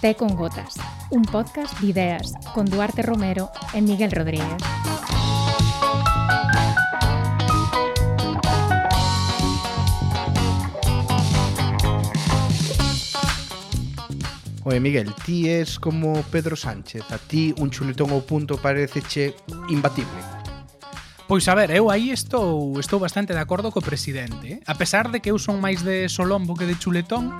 Té con Gotas, un podcast de ideas con Duarte Romero e Miguel Rodríguez. Oye, Miguel, ti es como Pedro Sánchez. A ti un chuletón ao punto pareceche imbatible. Pois a ver, eu aí estou estou bastante de acordo co presidente. Eh. A pesar de que eu son máis de solombo que de chuletón,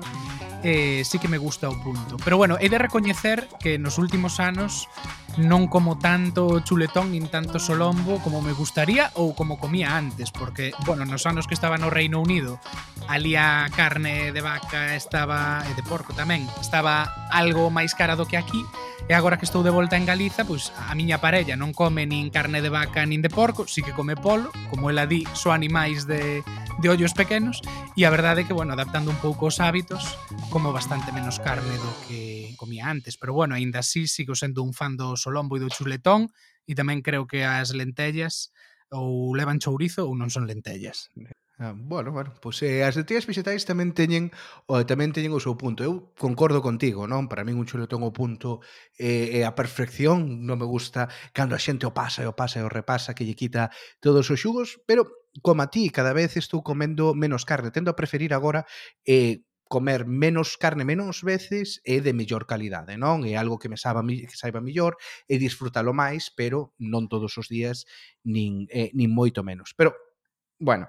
eh, sí que me gusta o punto. Pero bueno, he de recoñecer que nos últimos anos non como tanto chuletón nin tanto solombo como me gustaría ou como comía antes, porque, bueno, nos anos que estaba no Reino Unido, ali a carne de vaca estaba, e de porco tamén, estaba algo máis cara do que aquí, E agora que estou de volta en Galiza, pois a miña parella non come nin carne de vaca nin de porco, si que come polo, como ela di, son animais de, de ollos pequenos, e a verdade é que, bueno, adaptando un pouco os hábitos, como bastante menos carne do que comía antes, pero bueno, aínda así sigo sendo un fan do solombo e do chuletón, e tamén creo que as lentellas ou levan chourizo ou non son lentellas. Ah, bueno, bueno, pois eh, as letrías vegetais tamén teñen o, tamén teñen o seu punto. Eu concordo contigo, non? Para min un chuletón o punto é eh, eh, a perfección, non me gusta cando a xente o pasa e o pasa e o repasa que lle quita todos os xugos, pero como a ti, cada vez estou comendo menos carne, tendo a preferir agora eh, comer menos carne menos veces e de mellor calidade, non? É algo que me saiba, que saiba mellor e disfrutalo máis, pero non todos os días nin, eh, nin moito menos. Pero, bueno,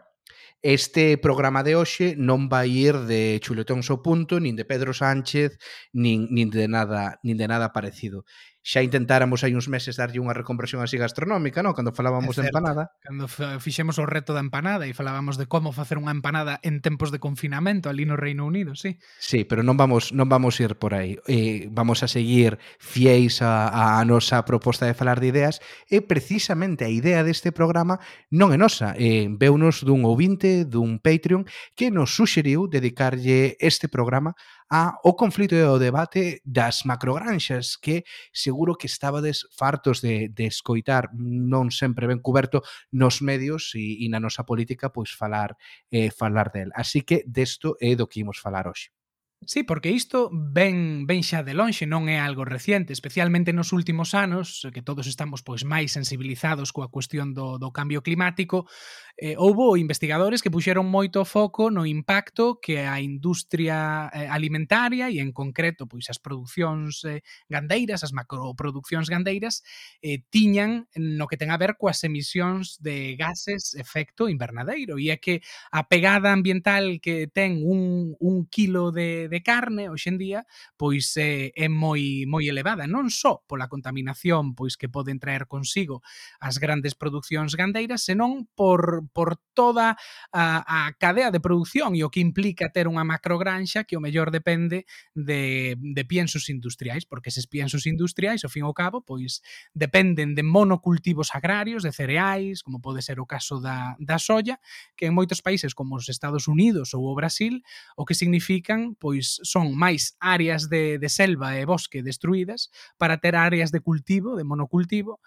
Este programa de hoxe non vai ir de chuletóns ao punto, nin de Pedro Sánchez, nin, nin de nada nin de nada parecido xa intentáramos hai uns meses darlle unha reconversión así gastronómica, non? Cando falábamos de empanada. Cando fixemos o reto da empanada e falábamos de como facer unha empanada en tempos de confinamento ali no Reino Unido, sí. Sí, pero non vamos non vamos ir por aí. Eh, vamos a seguir fieis a, a nosa proposta de falar de ideas e precisamente a idea deste programa non é nosa. Eh, veunos dun ouvinte, dun Patreon que nos suxeriu dedicarlle este programa a o conflito e o debate das macrogranxas que seguro que estabades fartos de, de escoitar non sempre ben cuberto nos medios e, e na nosa política pois falar eh, falar del. Así que desto é do que imos falar hoxe. Sí, porque isto ben ben xa de lonxe, non é algo reciente, especialmente nos últimos anos, que todos estamos pois máis sensibilizados coa cuestión do, do cambio climático, eh, houbo investigadores que puxeron moito foco no impacto que a industria eh, alimentaria e en concreto pois as producións eh, gandeiras, as macroproduccións gandeiras eh, tiñan no que ten a ver coas emisións de gases efecto invernadeiro. E é que a pegada ambiental que ten un, un kilo de, de carne hoxendía pois eh, é moi moi elevada, non só pola contaminación pois que poden traer consigo as grandes producións gandeiras, senón por por toda a, a cadea de produción e o que implica ter unha macrogranxa que o mellor depende de, de piensos industriais, porque eses piensos industriais, ao fin ao cabo, pois dependen de monocultivos agrarios, de cereais, como pode ser o caso da, da soya, que en moitos países como os Estados Unidos ou o Brasil, o que significan pois son máis áreas de, de selva e bosque destruídas para ter áreas de cultivo, de monocultivo,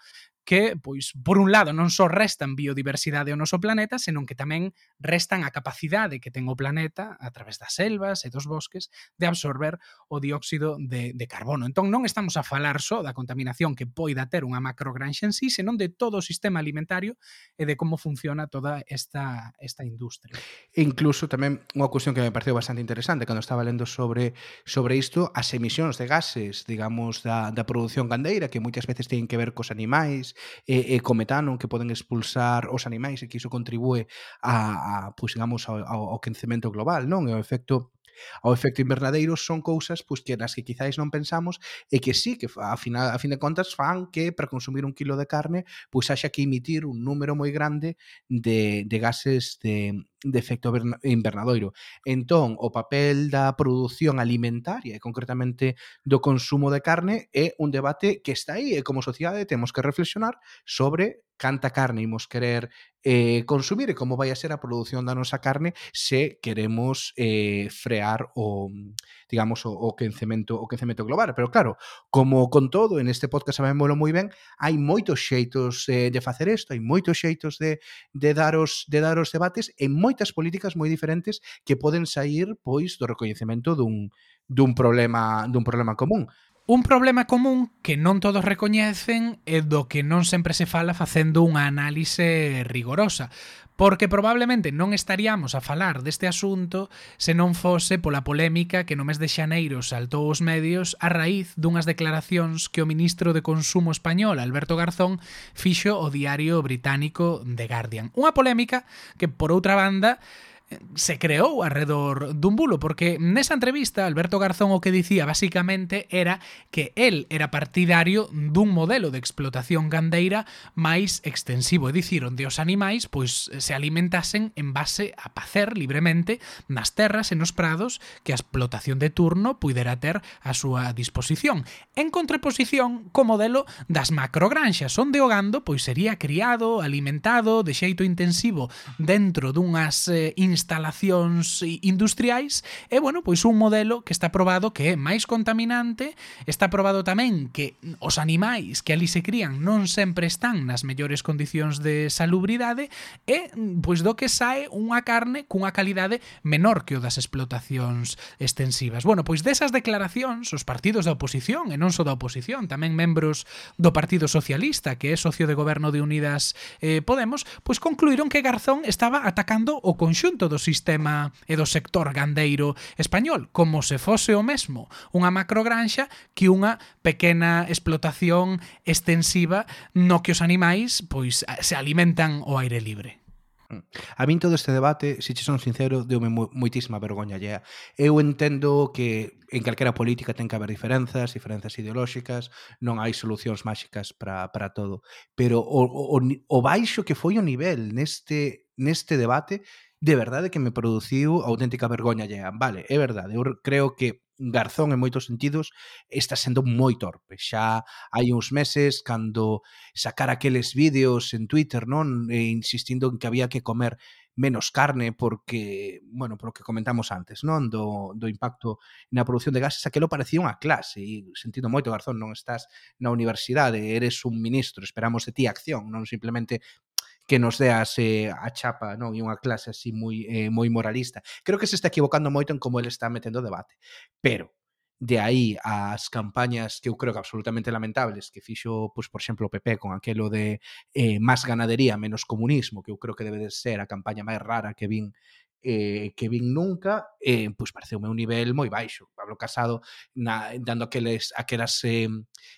que, pois, por un lado, non só restan biodiversidade ao noso planeta, senón que tamén restan a capacidade que ten o planeta a través das selvas e dos bosques de absorber o dióxido de, de carbono. Entón, non estamos a falar só da contaminación que poida ter unha macrogranxa en sí, senón de todo o sistema alimentario e de como funciona toda esta, esta industria. E incluso tamén unha cuestión que me pareceu bastante interesante cando estaba lendo sobre sobre isto, as emisións de gases, digamos, da, da produción gandeira, que moitas veces teñen que ver cos animais, e, e cometano que poden expulsar os animais e que iso contribúe a, a pois, digamos, ao, ao quencemento global, non? E o efecto Ao efecto invernadeiro son cousas pois, que nas que quizáis non pensamos e que sí, que a, final, a fin de contas fan que para consumir un kilo de carne pois haxa que emitir un número moi grande de, de gases de, de efecto invernadoiro. Entón, o papel da produción alimentaria e concretamente do consumo de carne é un debate que está aí e como sociedade temos que reflexionar sobre canta carne imos querer eh, consumir e como vai a ser a produción da nosa carne se queremos eh, frear o, digamos, o, o quencemento o quencemento global. Pero claro, como con todo, en este podcast sabémoslo moi ben, hai moitos xeitos eh, de facer isto, hai moitos xeitos de, de, daros de dar os debates en moitas políticas moi diferentes que poden sair pois do recoñecemento dun, dun problema dun problema común. Un problema común que non todos recoñecen e do que non sempre se fala facendo unha análise rigorosa, porque probablemente non estaríamos a falar deste asunto se non fose pola polémica que no mes de xaneiro saltou os medios a raíz dunhas declaracións que o ministro de Consumo español Alberto Garzón fixo o diario británico The Guardian. Unha polémica que, por outra banda, se creou arredor dun bulo, porque nesa entrevista Alberto Garzón o que dicía basicamente era que el era partidario dun modelo de explotación gandeira máis extensivo, e dicir, onde os animais pois se alimentasen en base a pacer libremente nas terras e nos prados que a explotación de turno puidera ter a súa disposición. En contraposición co modelo das macrogranxas, onde o gando pois sería criado, alimentado de xeito intensivo dentro dunhas eh, instalacións industriais e, bueno, pois un modelo que está probado que é máis contaminante, está probado tamén que os animais que ali se crían non sempre están nas mellores condicións de salubridade e, pois, do que sae unha carne cunha calidade menor que o das explotacións extensivas. Bueno, pois desas declaracións, os partidos da oposición, e non só da oposición, tamén membros do Partido Socialista, que é socio de goberno de Unidas eh, Podemos, pois concluíron que Garzón estaba atacando o conxunto funcionamento do sistema e do sector gandeiro español, como se fose o mesmo unha macrogranxa que unha pequena explotación extensiva no que os animais pois se alimentan ao aire libre. A min todo este debate, se che son sincero, deume moitísima vergoña llea. Eu entendo que en calquera política ten que haber diferenzas, diferenzas ideolóxicas, non hai solucións máxicas para, para todo. Pero o, o, o baixo que foi o nivel neste, neste debate de verdade que me produciu auténtica vergoña lle. Vale, é verdade, eu creo que Garzón en moitos sentidos está sendo moi torpe. Xa hai uns meses cando sacar aqueles vídeos en Twitter, non, e insistindo en que había que comer menos carne porque, bueno, por que comentamos antes, non, do, do impacto na produción de gases, aquilo parecía unha clase e sentindo moito, Garzón, non estás na universidade, eres un ministro, esperamos de ti acción, non simplemente que nos deas eh, a chapa, non? E unha clase así moi eh, moi moralista. Creo que se está equivocando moito en como ele está metendo debate. Pero de aí as campañas que eu creo que absolutamente lamentables que fixo, pois, por exemplo, o PP con aquelo de eh, máis ganadería, menos comunismo, que eu creo que debe de ser a campaña máis rara que vin eh, que vin nunca, eh, pois pareceume un nivel moi baixo. Pablo Casado na, dando aqueles, aquelas eh,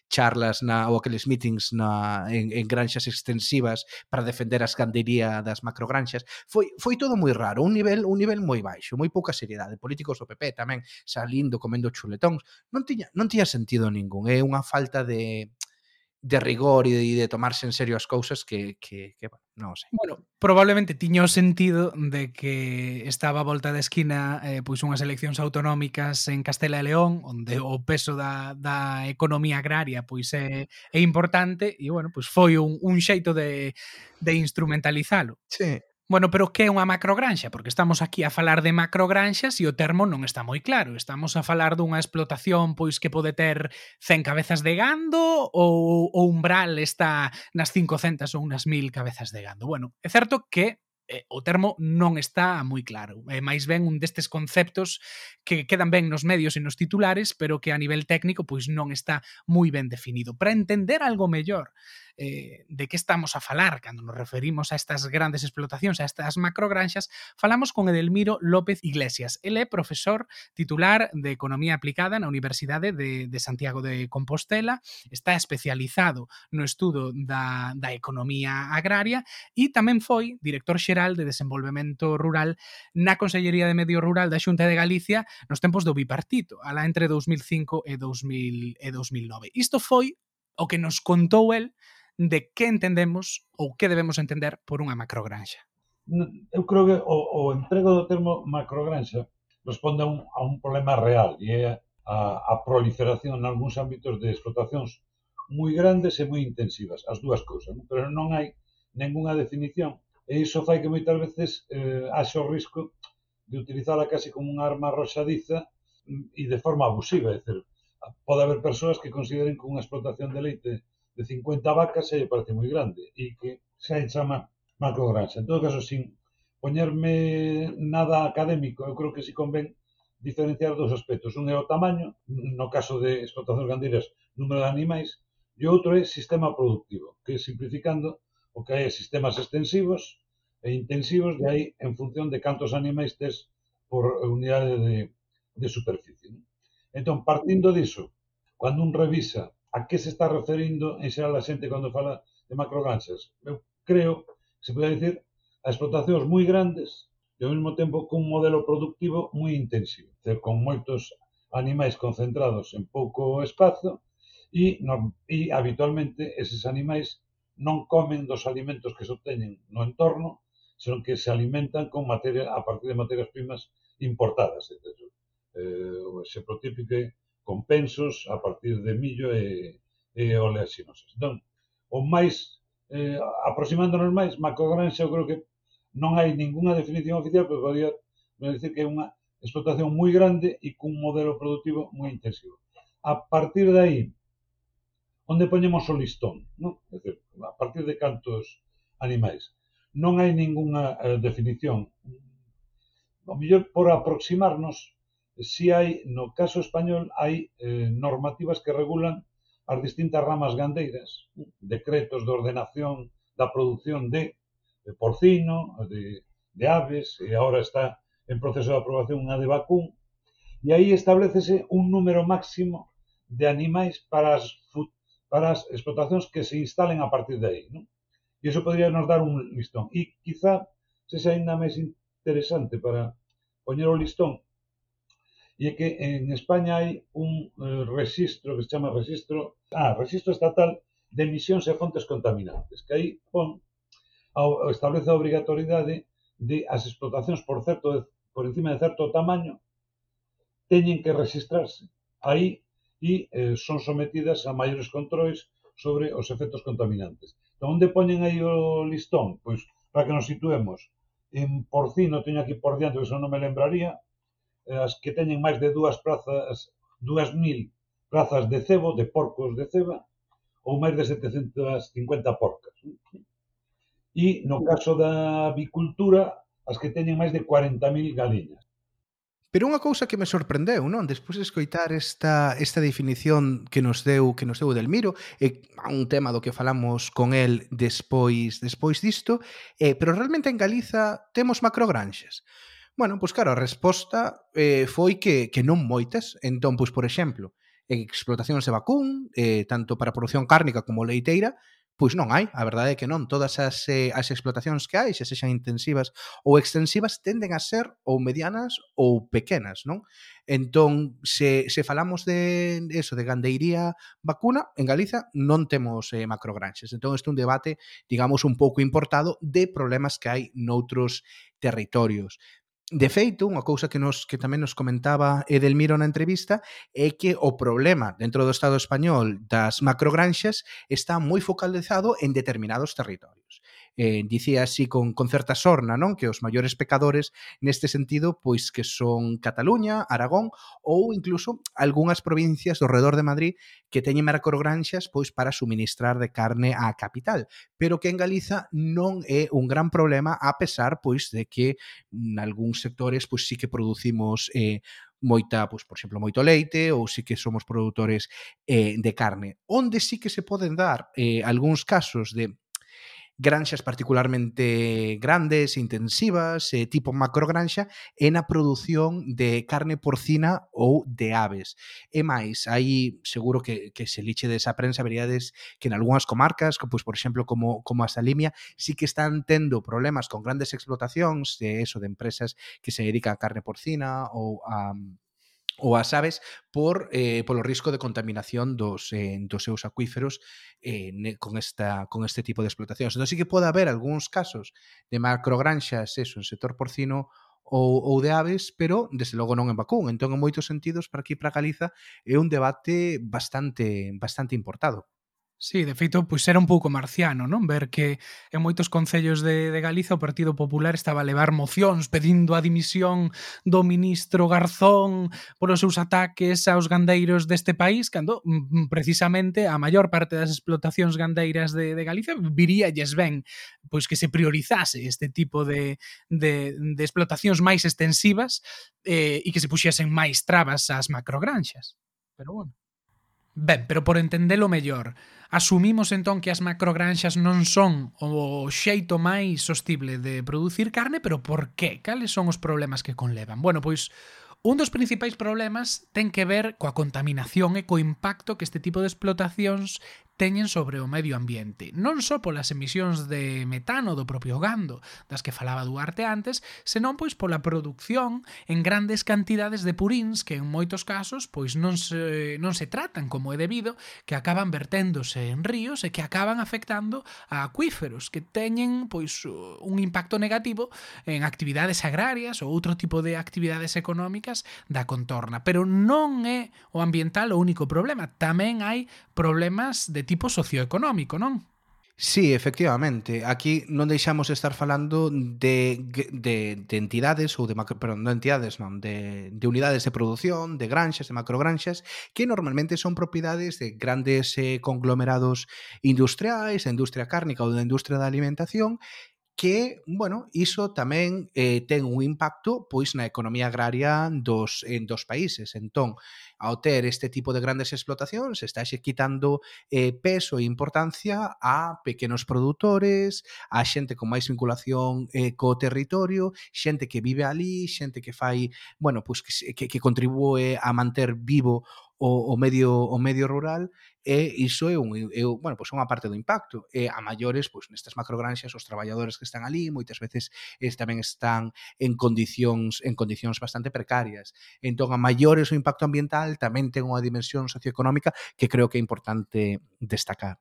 charlas na, ou aqueles meetings na, en, en granxas extensivas para defender a escandería das macrogranxas. Foi, foi todo moi raro, un nivel un nivel moi baixo, moi pouca seriedade. Políticos do PP tamén salindo, comendo chuletóns. Non tiña, non tiña sentido ningún. É unha falta de de rigor e de, de tomarse en serio as cousas que, que, que bueno, non sei. Bueno, probablemente tiño o sentido de que estaba a volta da esquina eh, pois unhas eleccións autonómicas en Castela e León, onde o peso da, da economía agraria pois é, é importante e, bueno, pois foi un, un xeito de, de instrumentalizalo. Sí. Bueno, pero que é unha macrogranxa? Porque estamos aquí a falar de macrogranxas e o termo non está moi claro. Estamos a falar dunha explotación pois que pode ter 100 cabezas de gando ou o umbral está nas 500 ou nas 1000 cabezas de gando. Bueno, é certo que eh, o termo non está moi claro. É máis ben un destes conceptos que quedan ben nos medios e nos titulares, pero que a nivel técnico pois non está moi ben definido. Para entender algo mellor eh, de que estamos a falar cando nos referimos a estas grandes explotacións, a estas macrogranxas, falamos con Edelmiro López Iglesias. Ele é profesor titular de Economía Aplicada na Universidade de, de Santiago de Compostela, está especializado no estudo da, da economía agraria e tamén foi director xeral de Desenvolvemento Rural na Consellería de Medio Rural da Xunta de Galicia nos tempos do bipartito, alá entre 2005 e, 2000, e 2009. Isto foi o que nos contou el de que entendemos ou que debemos entender por unha macrogranxa. Eu creo que o, o emprego do termo macrogranxa responde a un, a un problema real e é a, a proliferación en algúns ámbitos de explotacións moi grandes e moi intensivas, as dúas cousas, non? pero non hai ningunha definición e iso fai que moitas veces eh, haxe o risco de utilizala casi como unha arma roxadiza mm, e de forma abusiva, é dicir, pode haber persoas que consideren que unha explotación de leite de 50 vacas se parece moi grande e que xa se chama macrogranxa. En todo caso, sin poñerme nada académico, eu creo que si convén diferenciar dos aspectos. Un é o tamaño, no caso de explotacións gandeiras, número de animais, e outro é sistema productivo, que simplificando o que hai sistemas extensivos e intensivos, de aí en función de cantos animais tes por unidade de, de superficie. Non? Entón, partindo diso, cando un revisa a que se está referindo en xeral a xente cando fala de macroganxas? Eu creo que se pode dicir a explotacións moi grandes e ao mesmo tempo cun modelo productivo moi intensivo, ter con moitos animais concentrados en pouco espazo e, no, e habitualmente eses animais non comen dos alimentos que se obteñen no entorno, senón que se alimentan con materia, a partir de materias primas importadas. Entón, eh, o exemplo típico é compensos a partir de millo e, e oleaxinosas. Entón, o máis, eh, aproximándonos máis, macrogranxa, eu creo que non hai ningunha definición oficial, pero podría decir que é unha explotación moi grande e cun modelo productivo moi intensivo. A partir de aí, onde poñemos o listón, non? É dicir, a partir de cantos animais. Non hai ningunha eh, definición. O mellor por aproximarnos si hai, no caso español, hai eh, normativas que regulan as distintas ramas gandeiras, decretos de ordenación da produción de, de porcino, de, de aves, e agora está en proceso de aprobación unha de vacún, e aí establecese un número máximo de animais para as, para as explotacións que se instalen a partir de aí. Non? E iso podría nos dar un listón. E quizá se xa ainda máis interesante para poñer o listón e que en España hai un eh, rexistro que se chama rexistro, ah, rexistro estatal de emisións e fontes contaminantes, que aí pon ao, establece a obrigatoriedade de as explotacións por certo de, por encima de certo tamaño teñen que registrarse aí e eh, son sometidas a maiores controis sobre os efectos contaminantes. Então, onde poñen aí o listón? Pois, para que nos situemos, en porcino teño aquí por diante, que non me lembraría, Eh, as que teñen máis de dúas prazas, dúas mil prazas de cebo, de porcos de ceba, ou máis de 750 porcas. E no caso da avicultura, as que teñen máis de 40.000 galiñas. Pero unha cousa que me sorprendeu, non? Despois de escoitar esta, esta definición que nos deu que nos deu Delmiro, é un tema do que falamos con el despois despois disto, eh, pero realmente en Galiza temos macrogranxas. Bueno, pois claro, a resposta eh, foi que, que non moitas. Entón, pois, por exemplo, en explotacións de vacún, eh, tanto para produción cárnica como leiteira, pois non hai, a verdade é que non, todas as, eh, as explotacións que hai, se sexan intensivas ou extensivas, tenden a ser ou medianas ou pequenas, non? Entón, se, se falamos de eso, de gandeiría vacuna, en Galiza non temos eh, macrogranxas. Entón, este é un debate, digamos, un pouco importado de problemas que hai noutros territorios. De feito, unha cousa que nos que tamén nos comentaba Edelmiro na entrevista é que o problema dentro do Estado español das macrogranxas está moi focalizado en determinados territorios eh, dicía así con, con certa sorna, non? Que os maiores pecadores neste sentido, pois que son Cataluña, Aragón ou incluso algunhas provincias do redor de Madrid que teñen macrogranxas pois para suministrar de carne á capital, pero que en Galiza non é un gran problema a pesar pois de que en algúns sectores pois sí que producimos eh, moita, pois, por exemplo, moito leite ou si que somos produtores eh, de carne. Onde sí que se poden dar eh, algúns casos de granxas particularmente grandes, intensivas, eh, tipo macrogranxa, e na produción de carne porcina ou de aves. E máis, aí seguro que, que se lixe desa prensa, veríades que en algunhas comarcas, pois, por exemplo, como, como a Salimia, sí que están tendo problemas con grandes explotacións, de eso, de empresas que se dedican a carne porcina ou a um, ou as aves por eh, polo risco de contaminación dos, eh, dos seus acuíferos eh, con, esta, con este tipo de explotacións. Entón, sí que pode haber algúns casos de macrogranxas, eso, en sector porcino ou, ou de aves, pero desde logo non en vacún. Entón, en moitos sentidos, para aquí para Galiza, é un debate bastante bastante importado. Sí, de feito, pois era un pouco marciano, non? Ver que en moitos concellos de, de Galiza o Partido Popular estaba a levar mocións pedindo a dimisión do ministro Garzón polos seus ataques aos gandeiros deste país, cando mm, mm, precisamente a maior parte das explotacións gandeiras de, de Galiza viríalles ben pois que se priorizase este tipo de, de, de explotacións máis extensivas eh, e que se puxesen máis trabas ás macrogranxas. Pero bueno. Ben, pero por entendelo mellor, asumimos entón que as macrogranxas non son o xeito máis sostible de producir carne, pero por que? Cales son os problemas que conlevan? Bueno, pois un dos principais problemas ten que ver coa contaminación e co impacto que este tipo de explotacións teñen sobre o medio ambiente, non só polas emisións de metano do propio gando, das que falaba Duarte antes, senón pois pola produción en grandes cantidades de purins que en moitos casos pois non se, non se tratan como é debido, que acaban verténdose en ríos e que acaban afectando a acuíferos que teñen pois un impacto negativo en actividades agrarias ou outro tipo de actividades económicas da contorna, pero non é o ambiental o único problema, tamén hai problemas de tipo socioeconómico, non? Sí, efectivamente. Aquí non deixamos estar falando de, de, de entidades ou de macro, perdón, non entidades, non, de, de unidades de produción, de granxas, de macrogranxas, que normalmente son propiedades de grandes eh, conglomerados industriais, da industria cárnica ou da industria da alimentación, que, bueno, iso tamén eh, ten un impacto pois na economía agraria dos en dos países. Entón, ao ter este tipo de grandes explotacións, está xe quitando eh, peso e importancia a pequenos produtores, a xente con máis vinculación eh, co territorio, xente que vive ali, xente que fai, bueno, pois que, que, que contribúe a manter vivo o, o medio o medio rural e iso é, un, é, bueno, pois unha parte do impacto. E a maiores, pois nestas macrogranxas os traballadores que están ali moitas veces es, tamén están en condicións en condicións bastante precarias. Entón a maiores o impacto ambiental tamén ten unha dimensión socioeconómica que creo que é importante destacar.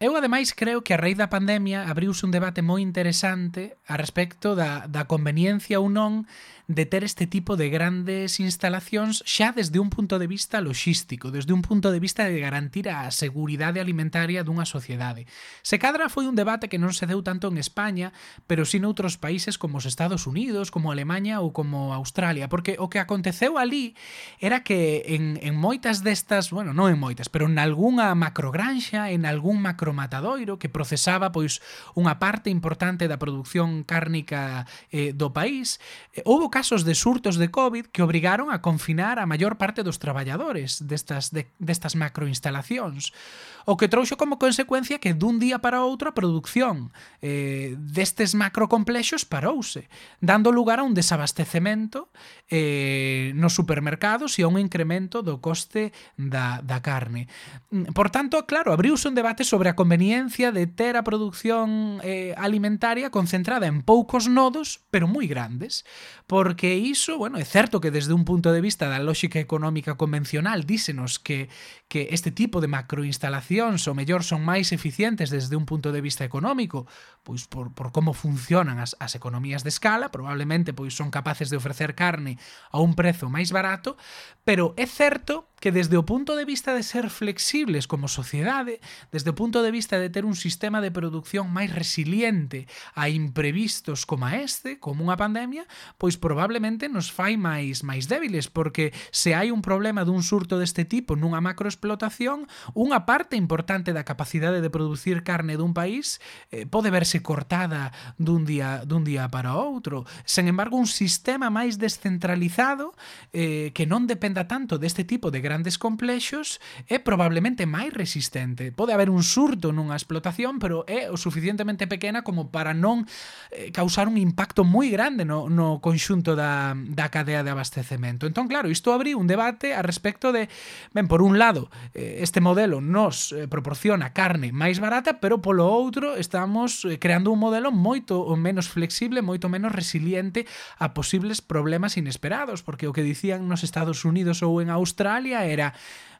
Eu, ademais, creo que a raíz da pandemia abriuse un debate moi interesante a respecto da, da conveniencia ou non de ter este tipo de grandes instalacións xa desde un punto de vista loxístico, desde un punto de vista de garantir a seguridade alimentaria dunha sociedade. Se cadra foi un debate que non se deu tanto en España, pero sí noutros países como os Estados Unidos, como Alemanha ou como Australia, porque o que aconteceu ali era que en, en moitas destas, bueno, non en moitas, pero en algunha macrogranxa, en algún macro pro matadoiro que procesaba pois unha parte importante da produción cárnica eh, do país. Eh, houbo casos de surtos de COVID que obrigaron a confinar a maior parte dos traballadores destas de, destas macroinstalacións, o que trouxo como consecuencia que dun día para outro a produción eh, destes macrocomplexos parouse, dando lugar a un desabastecemento eh, nos supermercados e a un incremento do coste da, da carne. Mm, por tanto, claro, abriuse un debate sobre a conveniencia de ter a produción eh, alimentaria concentrada en poucos nodos, pero moi grandes, porque iso, bueno, é certo que desde un punto de vista da lógica económica convencional dísenos que, que este tipo de macroinstalacións o mellor son máis eficientes desde un punto de vista económico, pois por, por como funcionan as, as economías de escala, probablemente pois son capaces de ofrecer carne a un prezo máis barato, pero é certo que desde o punto de vista de ser flexibles como sociedade, desde o punto de vista de ter un sistema de produción máis resiliente a imprevistos como a este, como unha pandemia, pois probablemente nos fai máis máis débiles, porque se hai un problema dun surto deste tipo nunha macroexplotación, unha parte importante da capacidade de producir carne dun país eh, pode verse cortada dun día dun día para outro. Sen embargo, un sistema máis descentralizado eh, que non dependa tanto deste tipo de grandes complexos é probablemente máis resistente. Pode haber un surto nunha explotación, pero é o suficientemente pequena como para non eh, causar un impacto moi grande no, no conxunto da, da cadea de abastecemento. Entón, claro, isto abrí un debate a respecto de, ben, por un lado, eh, este modelo nos eh, proporciona carne máis barata, pero polo outro estamos eh, creando un modelo moito menos flexible, moito menos resiliente a posibles problemas inesperados, porque o que dicían nos Estados Unidos ou en Australia era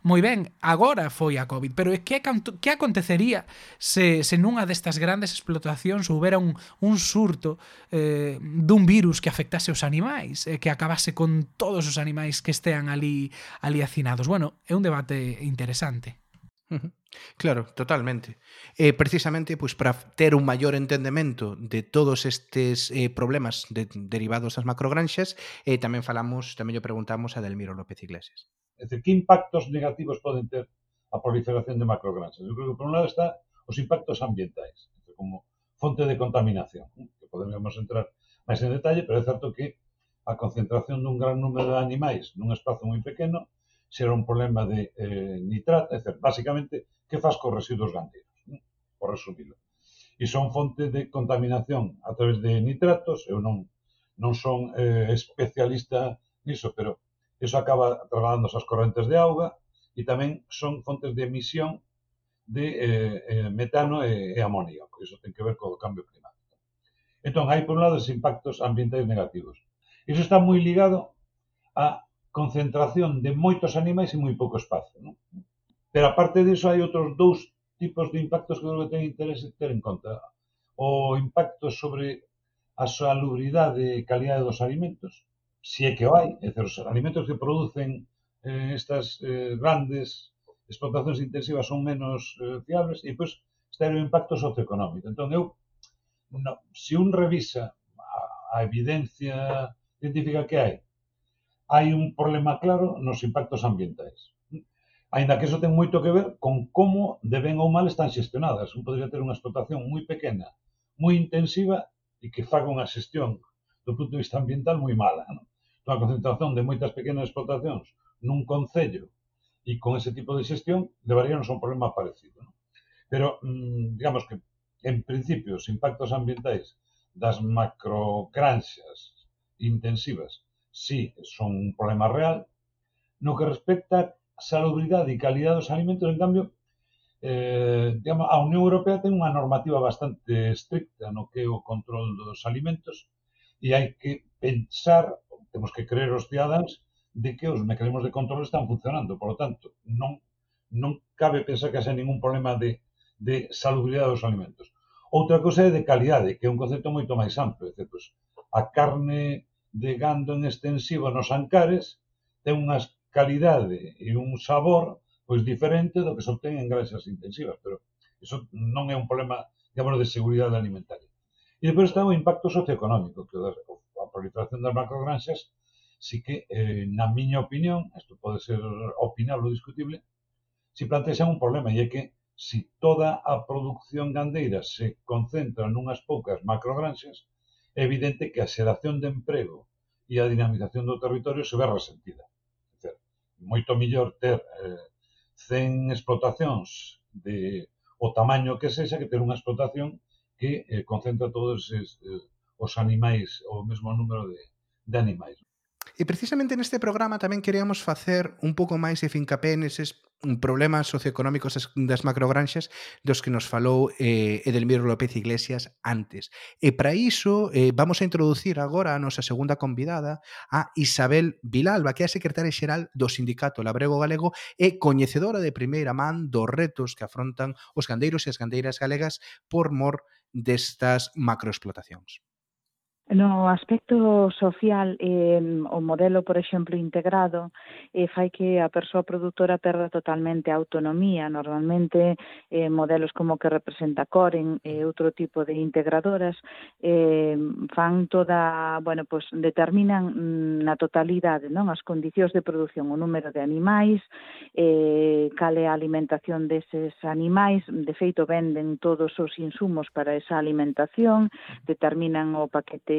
moi ben, agora foi a COVID, pero que que acontecería se, se nunha destas grandes explotacións houbera un, un surto eh, dun virus que afectase os animais, eh, que acabase con todos os animais que estean ali, ali hacinados. Bueno, é un debate interesante. Claro, totalmente. Eh, precisamente pois para ter un maior entendemento de todos estes eh, problemas de, derivados das macrogranxas, eh, tamén falamos, tamén yo preguntamos a Delmiro López Iglesias. É dicir, que impactos negativos poden ter a proliferación de macrogranxas? Eu creo que por un lado está os impactos ambientais, como fonte de contaminación, que podemos entrar máis en detalle, pero é certo que a concentración dun gran número de animais nun espazo moi pequeno xera un problema de eh, nitrato, é certo, basicamente, que faz cos residuos gandeiros, por resumilo. E son fonte de contaminación a través de nitratos, eu non non son eh, especialista niso, pero Iso acaba trasladándose as correntes de auga e tamén son fontes de emisión de eh, eh metano e, e amoníaco. Iso ten que ver co cambio climático. Entón, hai, por un lado, os impactos ambientais negativos. Iso está moi ligado á concentración de moitos animais e moi pouco espazo. Non? Pero, aparte disso, hai outros dous tipos de impactos que creo que ten interese ter en conta. O impacto sobre a salubridade e calidade dos alimentos si é que o hai, é dizer, os alimentos que producen eh, estas eh, grandes explotacións intensivas son menos eh, fiables e pois está o impacto socioeconómico. Entón eu no, se un revisa a, a evidencia científica que hai, hai un problema claro nos impactos ambientais. Ainda que eso ten moito que ver con como de ben ou mal están xestionadas. Un podría ter unha explotación moi pequena, moi intensiva e que faga unha xestión do punto de vista ambiental moi mala. Non? Toda a concentración de moitas pequenas explotacións nun concello e con ese tipo de xestión levaríanos a un problema parecido. Non? Pero, mm, digamos que, en principio, os impactos ambientais das macrocranxas intensivas sí son un problema real. No que respecta a salubridade e calidade dos alimentos, en cambio, eh, digamos, a Unión Europea ten unha normativa bastante estricta no que é o control dos alimentos e hai que pensar, temos que creer os cidadáns, de que os mecanismos de control están funcionando. Por lo tanto, non, non cabe pensar que haxa ningún problema de, de salubridade dos alimentos. Outra cousa é de calidade, que é un concepto moito máis amplo. É dicir, pois, a carne de gando en extensiva nos ancares ten unha calidade e un sabor pois diferente do que se obtén en granxas intensivas, pero iso non é un problema, digamos, de seguridade alimentaria. E depois está o impacto socioeconómico, que a proliferación das macrogranxas si que, eh, na miña opinión, isto pode ser opinable ou discutible, si plantexan un problema, e é que si toda a producción gandeira se concentra nunhas poucas macrogranxas, é evidente que a xeración de emprego e a dinamización do territorio se ve resentida. Dizer, moito millor ter eh, 100 explotacións de o tamaño que sexa que ter unha explotación que eh, concentra todos estes, eh, os animais, o mesmo número de, de animais. E precisamente neste programa tamén queríamos facer un pouco máis de fincapé neses problemas socioeconómicos das macrogranxas dos que nos falou eh, Edelmiro López Iglesias antes. E para iso eh, vamos a introducir agora a nosa segunda convidada a Isabel Vilalba, que é a secretaria xeral do Sindicato Labrego Galego e coñecedora de primeira man dos retos que afrontan os gandeiros e as gandeiras galegas por mor destas macroexplotacións. No aspecto social, eh, o modelo, por exemplo, integrado, eh, fai que a persoa produtora perda totalmente a autonomía. Normalmente, eh, modelos como que representa Coren e eh, outro tipo de integradoras eh, fan toda, bueno, pues determinan mm, na totalidade non as condicións de produción, o número de animais, eh, cale a alimentación deses animais, de feito venden todos os insumos para esa alimentación, determinan o paquete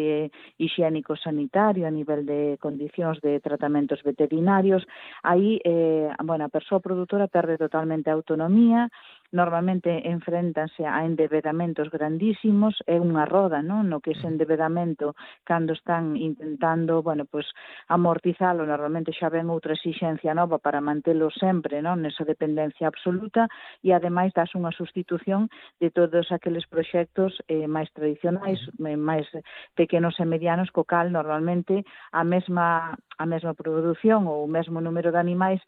higiénico sanitario a nivel de condicións de tratamentos veterinarios, aí eh, bueno, a persoa produtora perde totalmente autonomía, normalmente enfrentanse a endebedamentos grandísimos, é unha roda, non? No que ese endebedamento cando están intentando, bueno, pois amortizalo, normalmente xa ven outra exixencia nova para mantelo sempre, non? Nesa dependencia absoluta e ademais das unha sustitución de todos aqueles proxectos eh, máis tradicionais, eh, máis pequenos e medianos, co cal normalmente a mesma a mesma produción ou o mesmo número de animais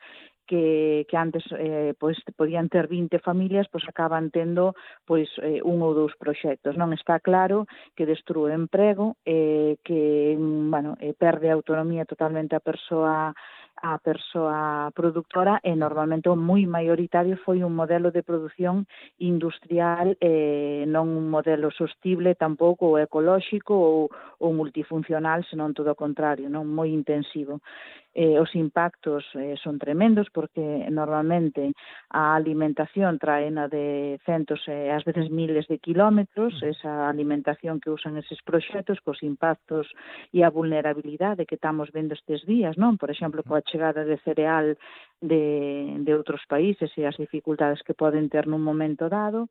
que, que antes eh, pois, podían ter 20 familias, pois acaban tendo pois eh, un ou dous proxectos. Non está claro que destrue emprego, eh, que bueno, eh, perde a autonomía totalmente a persoa a persoa productora e normalmente o moi maioritario foi un modelo de produción industrial eh, non un modelo sostible tampouco ou ecolóxico ou, ou multifuncional, senón todo o contrario, non moi intensivo. Eh, os impactos eh, son tremendos porque normalmente a alimentación traena de centos e eh, ás veces miles de kilómetros, mm. esa alimentación que usan eses proxectos cos impactos e a vulnerabilidade que estamos vendo estes días, non? Por exemplo, coa chegada de cereal de, de outros países e as dificultades que poden ter nun momento dado,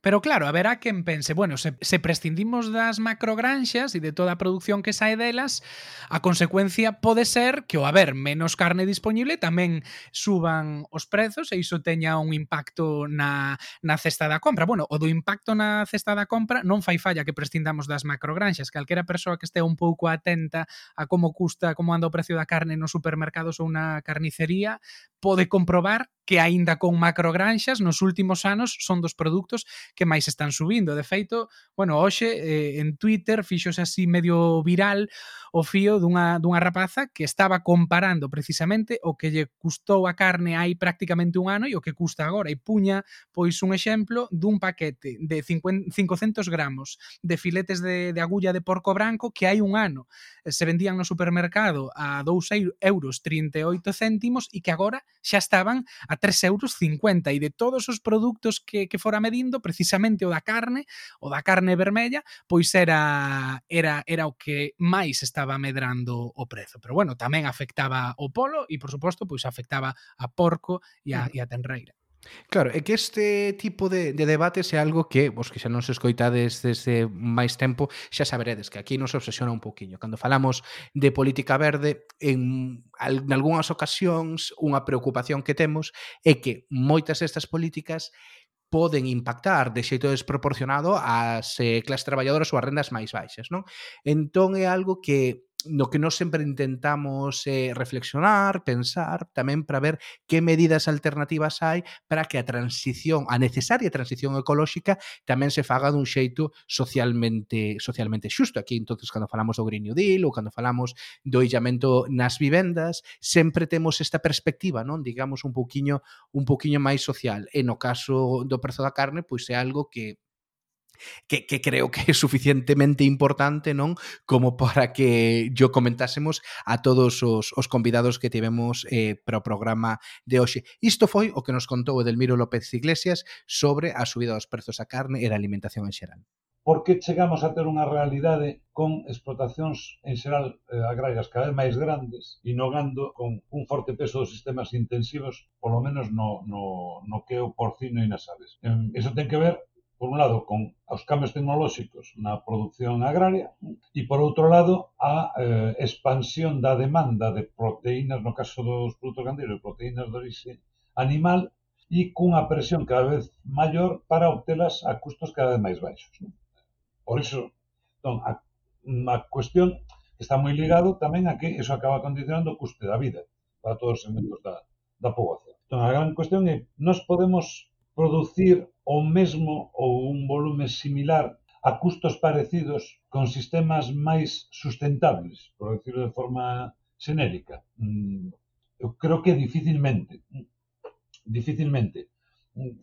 Pero claro, haberá quen pense, bueno, se, se prescindimos das macrogranxas e de toda a produción que sae delas, a consecuencia pode ser que o haber menos carne disponible tamén suban os prezos e iso teña un impacto na, na cesta da compra. Bueno, o do impacto na cesta da compra non fai falla que prescindamos das macrogranxas. Calquera persoa que este un pouco atenta a como custa, como anda o precio da carne nos supermercados ou na carnicería, pode comprobar que aínda con macrogranxas nos últimos anos son dos produtos que máis están subindo. De feito, bueno, hoxe eh, en Twitter fixose así medio viral o fío dunha, dunha rapaza que estaba comparando precisamente o que lle custou a carne hai prácticamente un ano e o que custa agora. E puña, pois, un exemplo dun paquete de 50, 500 gramos de filetes de, de agulla de porco branco que hai un ano se vendían no supermercado a 2 euros 38 céntimos e que agora xa estaban a 3,50 euros e de todos os produtos que, que fora medindo, precisamente o da carne, o da carne vermella, pois era era era o que máis estaba medrando o prezo. Pero bueno, tamén afectaba o polo e por suposto, pois afectaba a porco e a, e a tenreira. Claro, é que este tipo de, de debates é algo que vos que xa non se escoitades desde máis tempo, xa saberedes que aquí nos obsesiona un poquinho. Cando falamos de política verde, en, en algunhas ocasións unha preocupación que temos é que moitas destas políticas poden impactar de xeito desproporcionado ás eh, clases traballadoras ou as rendas máis baixas, non? Entón é algo que no que nós sempre intentamos eh, reflexionar, pensar, tamén para ver que medidas alternativas hai para que a transición, a necesaria transición ecolóxica tamén se faga dun xeito socialmente socialmente xusto. Aquí, entonces cando falamos do Green New Deal ou cando falamos do illamento nas vivendas, sempre temos esta perspectiva, non? Digamos un pouquiño un pouquiño máis social. E no caso do prezo da carne, pois é algo que que, que creo que é suficientemente importante, non? Como para que yo comentásemos a todos os, os convidados que tivemos eh, para o programa de hoxe. Isto foi o que nos contou Edelmiro López Iglesias sobre a subida dos prezos a carne e da alimentación en xeral. Por que chegamos a ter unha realidade con explotacións en xeral eh, agrarias cada vez máis grandes, inogando con un forte peso dos sistemas intensivos, polo menos no, no, no que é o porcino e nas aves. Eh, eso ten que ver por un lado, con os cambios tecnolóxicos na produción agraria e, por outro lado, a eh, expansión da demanda de proteínas, no caso dos produtos gandeiros, proteínas de orixe animal, e cunha presión cada vez maior para obtelas a custos cada vez máis baixos. Non? Por iso, entón, a, a cuestión está moi ligado tamén a que eso acaba condicionando o custe da vida para todos os segmentos da, da poboación. Entón, a gran cuestión é, nos podemos producir o mesmo ou un volume similar a custos parecidos con sistemas máis sustentables, por decirlo de forma xenérica. Mm, eu creo que dificilmente, dificilmente.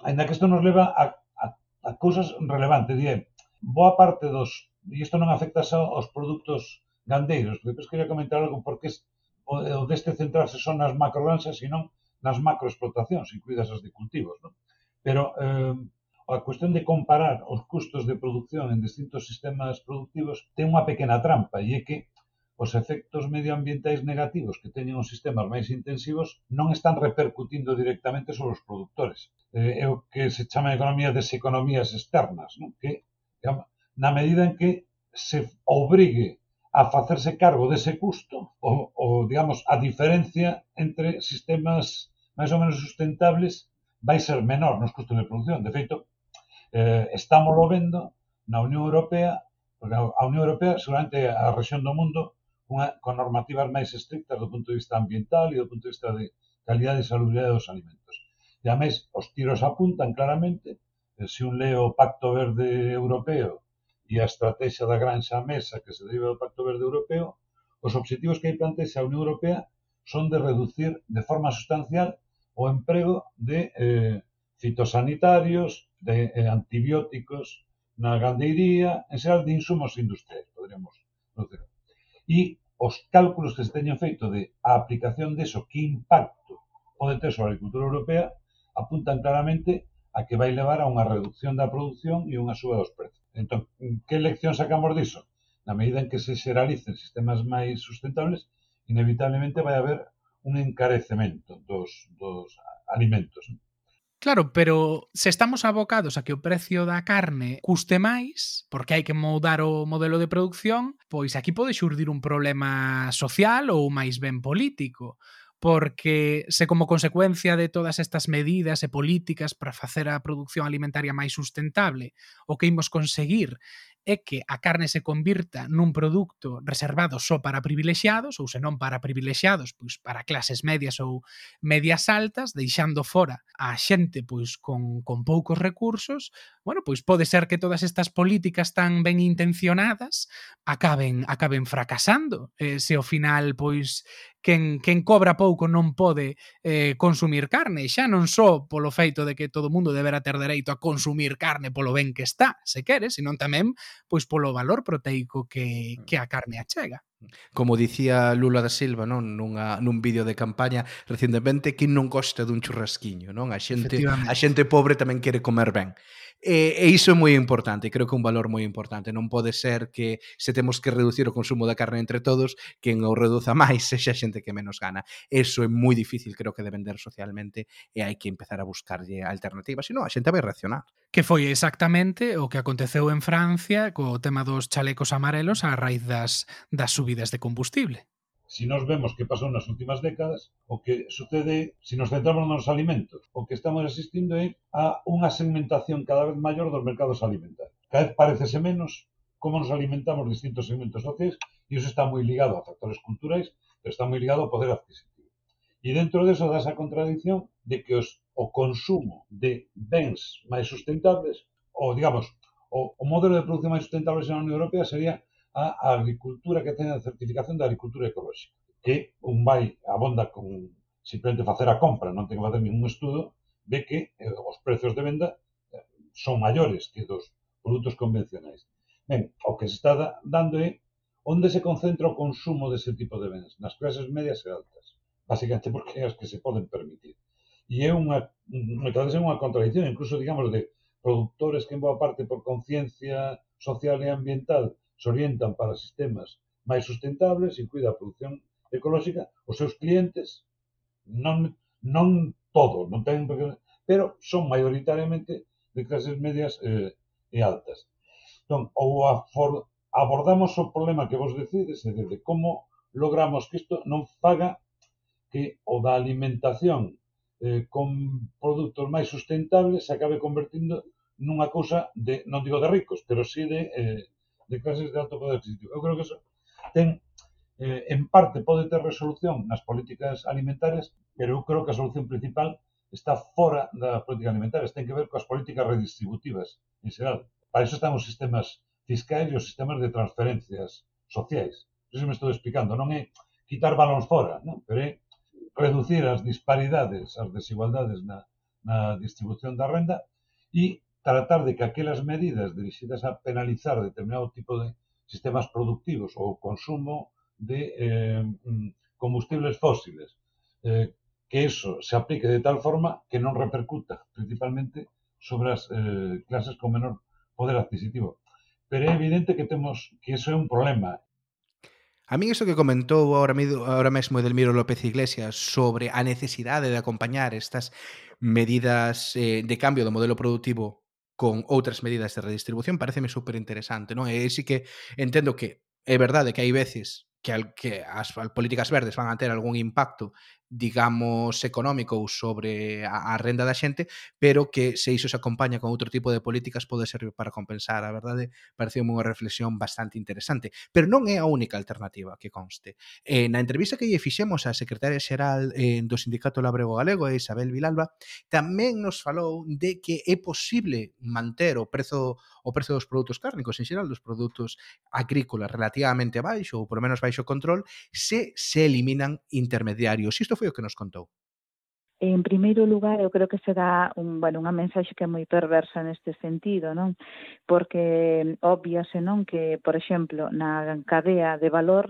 Ainda que isto nos leva a, a, a cousas relevantes, e boa parte dos, e isto non afecta só aos produtos gandeiros, depois quería comentar algo porque o deste centrarse son nas macrolanxas e non nas macroexplotacións, incluídas as de cultivos. Non? Pero eh, a cuestión de comparar os custos de produción en distintos sistemas productivos ten unha pequena trampa e é que os efectos medioambientais negativos que teñen os sistemas máis intensivos non están repercutindo directamente sobre os productores. Eh, é o que se chama economía das economías externas, non? que na medida en que se obrigue a facerse cargo dese custo, ou, ou digamos, a diferencia entre sistemas máis ou menos sustentables vai ser menor nos custos de producción. De feito, eh, estamos lo vendo na Unión Europea, porque a Unión Europea seguramente a región do mundo unha, con normativas máis estrictas do punto de vista ambiental e do punto de vista de calidade e salubridade dos alimentos. E a mes, os tiros apuntan claramente, eh, se un leo o Pacto Verde Europeo e a estrategia da granxa mesa que se deriva do Pacto Verde Europeo, os objetivos que aí plantexa a Unión Europea son de reducir de forma sustancial o emprego de eh, fitosanitarios, de eh, antibióticos na gandeiría, en xeral de insumos industriais, poderíamos dizer. E os cálculos que se teñen feito de a aplicación deso, que impacto pode ter sobre a agricultura europea, apuntan claramente a que vai levar a unha reducción da produción e unha suba dos prezos. Entón, que lección sacamos diso? Na medida en que se xeralicen sistemas máis sustentables, inevitablemente vai haber un encarecemento dos, dos alimentos. Non? Claro, pero se estamos abocados a que o precio da carne custe máis, porque hai que moldar o modelo de producción, pois aquí pode xurdir un problema social ou máis ben político porque se como consecuencia de todas estas medidas e políticas para facer a produción alimentaria máis sustentable, o que imos conseguir é que a carne se convirta nun produto reservado só para privilexiados, ou senón para privilexiados, pois para clases medias ou medias altas, deixando fora a xente pois con, con poucos recursos, bueno, pois pode ser que todas estas políticas tan ben intencionadas acaben acaben fracasando, eh, se ao final pois quen, quen cobra pouco non pode eh, consumir carne, xa non só polo feito de que todo mundo deberá ter dereito a consumir carne polo ben que está, se quere, senón tamén pois polo valor proteico que, mm. que a carne achega. Como dicía Lula da Silva, non, nunha nun vídeo de campaña recentemente, que non gosta dun churrasquiño, non? A xente a xente pobre tamén quere comer ben. E, e iso é moi importante, creo que é un valor moi importante. Non pode ser que se temos que reducir o consumo da carne entre todos, quen o reduza máis sexa xente que menos gana. Eso é moi difícil, creo que, de vender socialmente e hai que empezar a buscarlle alternativas, senón a xente vai reaccionar. Que foi exactamente o que aconteceu en Francia co tema dos chalecos amarelos a raíz das, das subidas de combustible. Si nos vemos que pasou nas últimas décadas, o que sucede, se nos centramos nos alimentos, o que estamos asistindo é a unha segmentación cada vez maior dos mercados alimentarios. Cada vez parecese menos como nos alimentamos distintos segmentos sociais e iso está moi ligado a factores culturais, pero está moi ligado ao poder adquisitivo. E dentro deso dá esa contradición de que os, o consumo de bens máis sustentables, ou digamos, o, o modelo de produción máis sustentable na Unión Europea sería a agricultura que teña certificación de agricultura ecolóxica, que un vai abonda con simplemente facer a compra, non ten que facer ningún estudo, ve que eh, os prezos de venda eh, son maiores que dos produtos convencionais. Ben, o que se está dando é onde se concentra o consumo dese tipo de bens, nas clases medias e altas, basicamente porque é as que se poden permitir. E é unha, moitas é unha contradicción, incluso, digamos, de produtores que en boa parte por conciencia social e ambiental s'orientan para sistemas máis sustentables e cuida a produción ecolóxica os seus clientes non, non todos, non ten pero son maioritariamente de clases medias eh, e altas. Entón, ou afor, abordamos o problema que vos decides, é de como logramos que isto non faga que o da alimentación eh, con produtos máis sustentables se acabe convertindo nunha cousa de, non digo de ricos, pero sí de eh, de clases de alto poder adquisitivo. Eu creo que eso ten, eh, en parte pode ter resolución nas políticas alimentarias, pero eu creo que a solución principal está fora da política alimentaria, ten que ver coas políticas redistributivas en xeral. Para iso están os sistemas fiscais e os sistemas de transferencias sociais. Iso me estou explicando, non é quitar balóns fora, non? pero é reducir as disparidades, as desigualdades na, na distribución da renda e tratar de que aquelas medidas dirixidas a penalizar determinado tipo de sistemas productivos ou consumo de eh, mm, combustibles fósiles, eh, que eso se aplique de tal forma que non repercuta principalmente sobre as eh, clases con menor poder adquisitivo. Pero é evidente que temos que eso é un problema. A mí iso que comentou ahora, ahora mesmo Edelmiro López Iglesias sobre a necesidade de acompañar estas medidas de cambio do modelo productivo con outras medidas de redistribución, pareceme super interesante, non? E sí que entendo que é verdade que hai veces que, al, que as, as políticas verdes van a ter algún impacto digamos, económico ou sobre a, a renda da xente, pero que se iso se acompaña con outro tipo de políticas pode servir para compensar. A verdade, pareceu unha reflexión bastante interesante, pero non é a única alternativa que conste. Eh, na entrevista que lle fixemos á secretaria xeral eh, do Sindicato Labrego Galego, Isabel Vilalba, tamén nos falou de que é posible manter o prezo o prezo dos produtos cárnicos, en xeral dos produtos agrícolas relativamente baixo ou por menos baixo control, se se eliminan intermediarios. Isto foi o que nos contou. En primeiro lugar, eu creo que se dá un, bueno, unha mensaxe que é moi perversa neste sentido, non? Porque obviase non que, por exemplo, na cadea de valor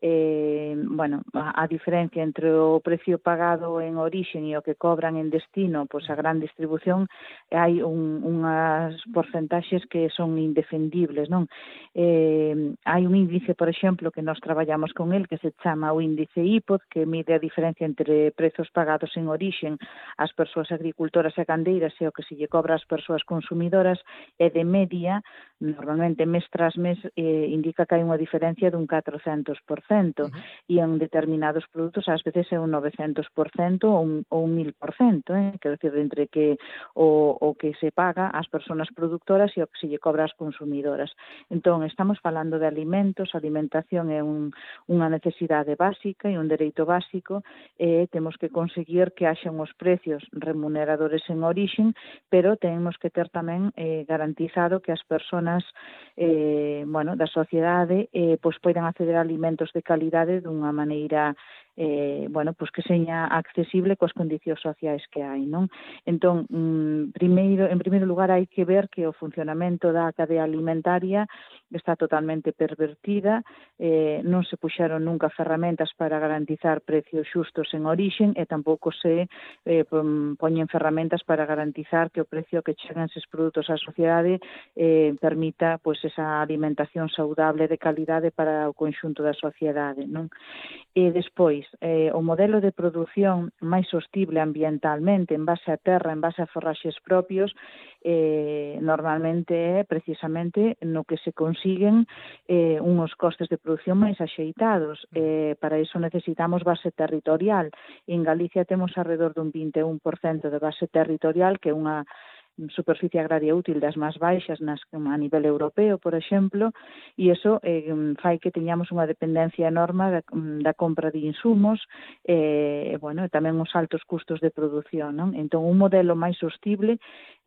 eh, bueno, a, a diferencia entre o precio pagado en orixen e o que cobran en destino, pois a gran distribución hai un, unhas porcentaxes que son indefendibles, non? Eh, hai un índice, por exemplo, que nós traballamos con el que se chama o índice IPOD, que mide a diferencia entre prezos pagados en orixen ás persoas agricultoras e candeiras e o que se lle cobra ás persoas consumidoras e de media normalmente mes tras mes eh, indica que hai unha diferencia dun 400% uh -huh. e en determinados produtos ás veces é un 900% ou un, ou un 1000%, eh? quero decir, entre que o, o que se paga ás persoas productoras e o que se lle cobra ás consumidoras. Entón, estamos falando de alimentos, alimentación é un, unha necesidade básica e un dereito básico, e eh, temos que conseguir que haxan os precios remuneradores en orixen, pero temos que ter tamén eh, garantizado que as persoas zonas eh, bueno, da sociedade eh, pois poidan acceder a alimentos de calidade dunha maneira eh, bueno, pois que seña accesible coas condicións sociais que hai, non? Entón, mm, primeiro, en primeiro lugar hai que ver que o funcionamento da cadea alimentaria está totalmente pervertida, eh, non se puxaron nunca ferramentas para garantizar precios xustos en orixen e tampouco se eh, poñen ferramentas para garantizar que o precio que chegan eses produtos á sociedade eh, permita pois esa alimentación saudable de calidade para o conxunto da sociedade, non? E despois, eh, o modelo de produción máis sostible ambientalmente en base a terra, en base a forraxes propios, eh, normalmente é precisamente no que se consiguen eh, unhos costes de produción máis axeitados. Mm. Eh, para iso necesitamos base territorial. En Galicia temos alrededor dun 21% de base territorial, que é unha superficie agraria útil das máis baixas nas, a nivel europeo, por exemplo, e iso eh, fai que teñamos unha dependencia enorme da, da compra de insumos eh, e, bueno, e tamén os altos custos de produción. Non? Entón, un modelo máis sostible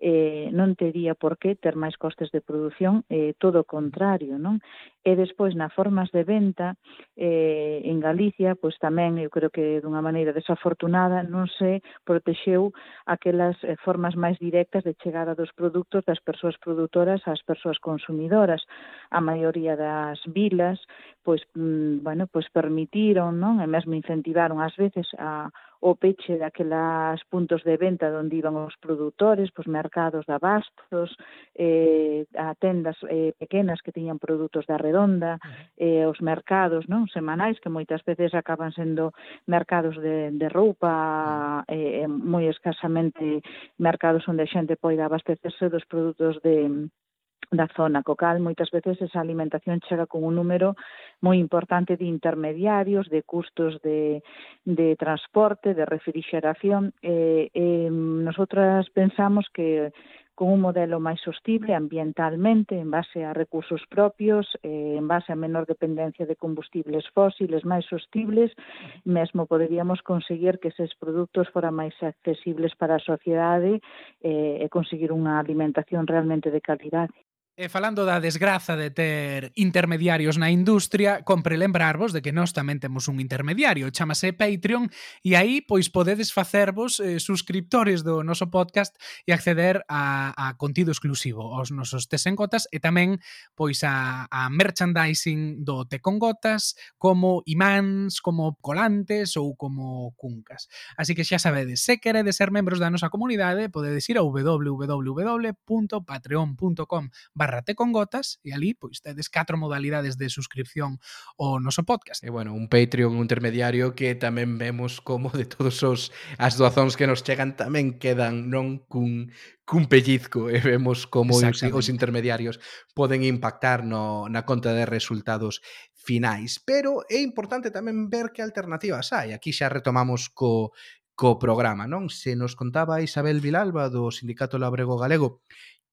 eh, non tería por que ter máis costes de produción, eh, todo o contrario, non? E despois, na formas de venta, eh, en Galicia, pois tamén, eu creo que dunha maneira desafortunada, non se protexeu aquelas eh, formas máis directas de chegada dos produtos das persoas produtoras ás persoas consumidoras. A maioría das vilas, pois, mm, bueno, pois permitiron, non? E mesmo incentivaron ás veces a o peche daquelas puntos de venta onde iban os produtores, pois mercados de abastos, eh, a tendas eh, pequenas que tiñan produtos da redonda, eh, os mercados non semanais que moitas veces acaban sendo mercados de, de roupa mm. eh, moi escasamente mercados onde a xente poida abastecerse dos produtos de da zona, co cal moitas veces esa alimentación chega con un número moi importante de intermediarios, de custos de, de transporte, de refrigeración. Eh, eh, nosotras pensamos que con un modelo máis sostible ambientalmente, en base a recursos propios, eh, en base a menor dependencia de combustibles fósiles máis sostibles, mesmo poderíamos conseguir que eses produtos foran máis accesibles para a sociedade eh, e conseguir unha alimentación realmente de calidade. E falando da desgraza de ter intermediarios na industria, compre lembrarvos de que nós tamén temos un intermediario, chamase Patreon, e aí pois podedes facervos eh, suscriptores do noso podcast e acceder a, a contido exclusivo, aos nosos tes en gotas e tamén pois a, a merchandising do te con gotas, como imáns, como colantes ou como cuncas. Así que xa sabedes, se queredes ser membros da nosa comunidade, podedes ir a www.patreon.com barra Agárrate con gotas e ali pois tedes catro modalidades de suscripción ao noso podcast. E bueno, un Patreon un intermediario que tamén vemos como de todos os as doazóns que nos chegan tamén quedan non cun cun pellizco e vemos como os, os intermediarios poden impactar no, na conta de resultados finais. Pero é importante tamén ver que alternativas hai. Aquí xa retomamos co co programa, non? Se nos contaba Isabel Vilalba do Sindicato Labrego Galego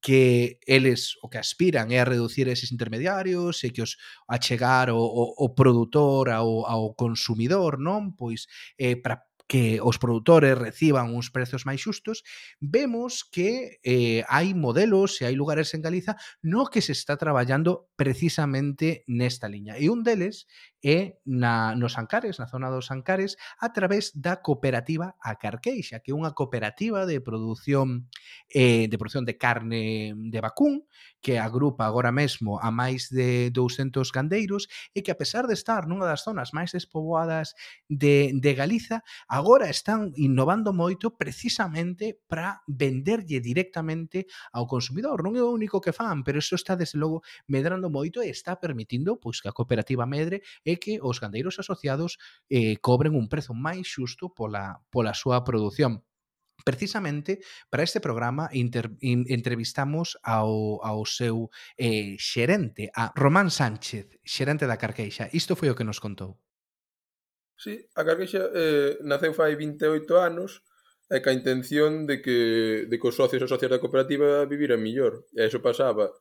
que eles o que aspiran é a reducir eses intermediarios e que os achegar o, o, o produtor ao, ao consumidor, non? Pois eh, para que os produtores reciban uns prezos máis xustos, vemos que eh, hai modelos e hai lugares en Galiza no que se está traballando precisamente nesta liña. E un deles é na, nos Ancares, na zona dos Ancares, a través da cooperativa A Carqueixa, que é unha cooperativa de produción eh, de produción de carne de vacún, que agrupa agora mesmo a máis de 200 gandeiros e que a pesar de estar nunha das zonas máis despoboadas de, de Galiza, agora están innovando moito precisamente para venderlle directamente ao consumidor. Non é o único que fan, pero iso está desde logo medrando moito e está permitindo pois que a cooperativa medre é que os gandeiros asociados eh, cobren un prezo máis xusto pola, pola súa produción. Precisamente para este programa inter, in, entrevistamos ao, ao seu eh, xerente, a Román Sánchez, xerente da Carqueixa. Isto foi o que nos contou. Sí, a Carqueixa eh, naceu fai 28 anos e ca intención de que, de que os socios e socias da cooperativa viviran millor. E iso pasaba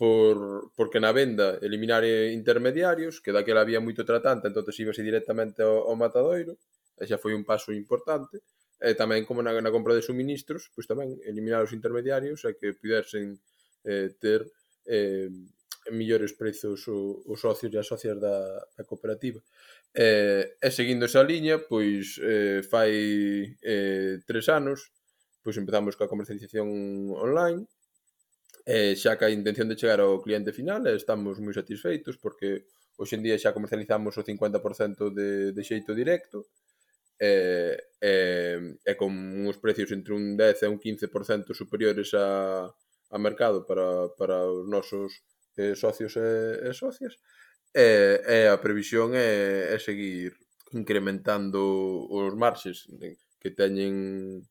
por, porque na venda eliminar eh, intermediarios, que daquela había moito tratante, entón íbase directamente ao, ao matadoiro, e xa foi un paso importante, e tamén como na, na compra de suministros, pois tamén eliminar os intermediarios e que pudersen eh, ter eh, millores prezos os socios e as socias da, da cooperativa. Eh, e seguindo esa liña, pois eh, fai eh, tres anos, pois empezamos coa comercialización online, Eh, xa que a intención de chegar ao cliente final eh, estamos moi satisfeitos porque hoxe en día xa comercializamos o 50% de, de xeito directo e, e, e con uns precios entre un 10 e un 15% superiores a, a mercado para, para os nosos eh, socios e, e socias e, e a previsión é, é seguir incrementando os marxes que teñen